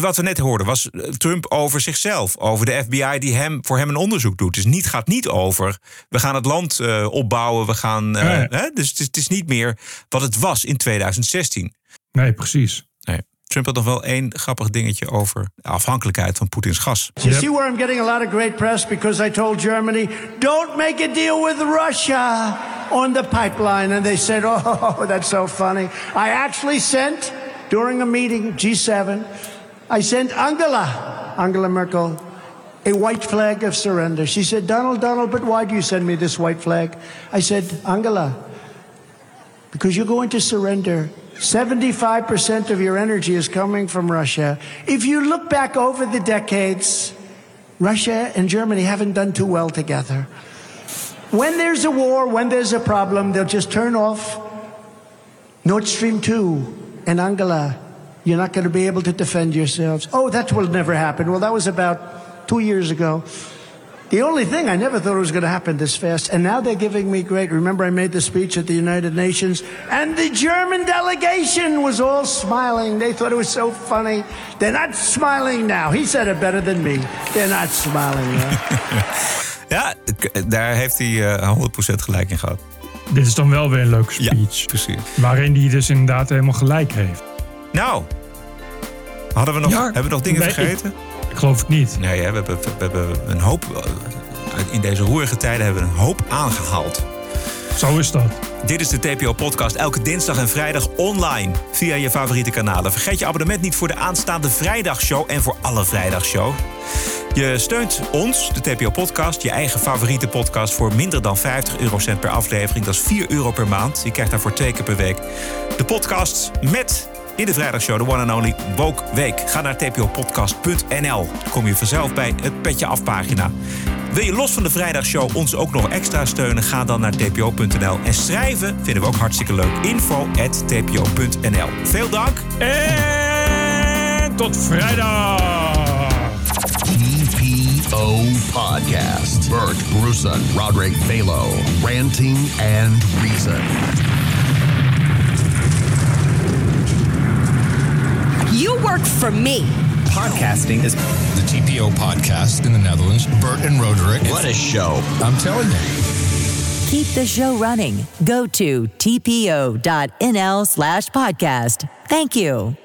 Wat we net hoorden was eh, Trump over zichzelf. Over de FBI die hem, voor hem een onderzoek doet. Dus niet gaat niet over. We gaan het land eh, opbouwen. We gaan. eh, Nee. hè? Dus het is, het is niet meer wat het was in 2016. Nee, precies. Nee. Trump had nog wel één grappig dingetje over de afhankelijkheid van Poetins gas. You see where I'm getting a lot of great press because I told Germany, don't make a deal with Russia on the pipeline. And they said, oh, that's so funny. I actually sent, during a meeting, G7, I sent Angela, Angela Merkel, a white flag of surrender. She said, Donald, Donald, but why do you send me this white flag? I said, Angela, because you're going to surrender. 75% of your energy is coming from Russia. If you look back over the decades, Russia and Germany haven't done too well together. When there's a war, when there's a problem, they'll just turn off Nord Stream 2. And Angela, you're not going to be able to defend yourselves. Oh, that will never happen. Well, that was about two years ago. The only thing I never thought was going to happen this fast. And now they're giving me great. Remember, I made the speech at the United Nations, and the German delegation was all smiling. They thought it was so funny. They're not smiling now. He said it better than me. They're not smiling now. Ja, daar heeft hij eh, 100% gelijk in gehad. Dit is dan wel weer een leuke speech. precies. Waarin hij dus inderdaad helemaal gelijk heeft. Nou, hadden we nog, Ja, hebben we nog dingen nee, vergeten? Ik, ik geloof het niet. Nee, hè, we, hebben, we hebben een hoop. eh, In deze roerige tijden hebben we een hoop aangehaald. Zo is dat. Dit is de TPO-podcast elke dinsdag en vrijdag online via je favoriete kanalen. Vergeet je abonnement niet voor de aanstaande vrijdagshow en voor alle vrijdagshow. Je steunt ons, de TPO-podcast, je eigen favoriete podcast... voor minder dan 50 eurocent per aflevering. Dat is 4 euro per maand. Je krijgt daarvoor twee keer per week de podcast met... In de vrijdagshow, de one and only Woke Week. Ga naar tpopodcast.nl. Kom je vanzelf bij het Petje Afpagina. Wil je los van de vrijdagshow ons ook nog extra steunen? Ga dan naar tpo.nl. En schrijven vinden we ook hartstikke leuk. Info at tpo.nl. Veel dank. En tot vrijdag. TPO Podcast. Bert Bruson, Roderick Balo, Ranting and Reason. You work for me. Podcasting is the TPO podcast in the Netherlands. Bert and Roderick. What a show. I'm telling you. Keep the show running. Go to tpo.nl slash podcast. Thank you.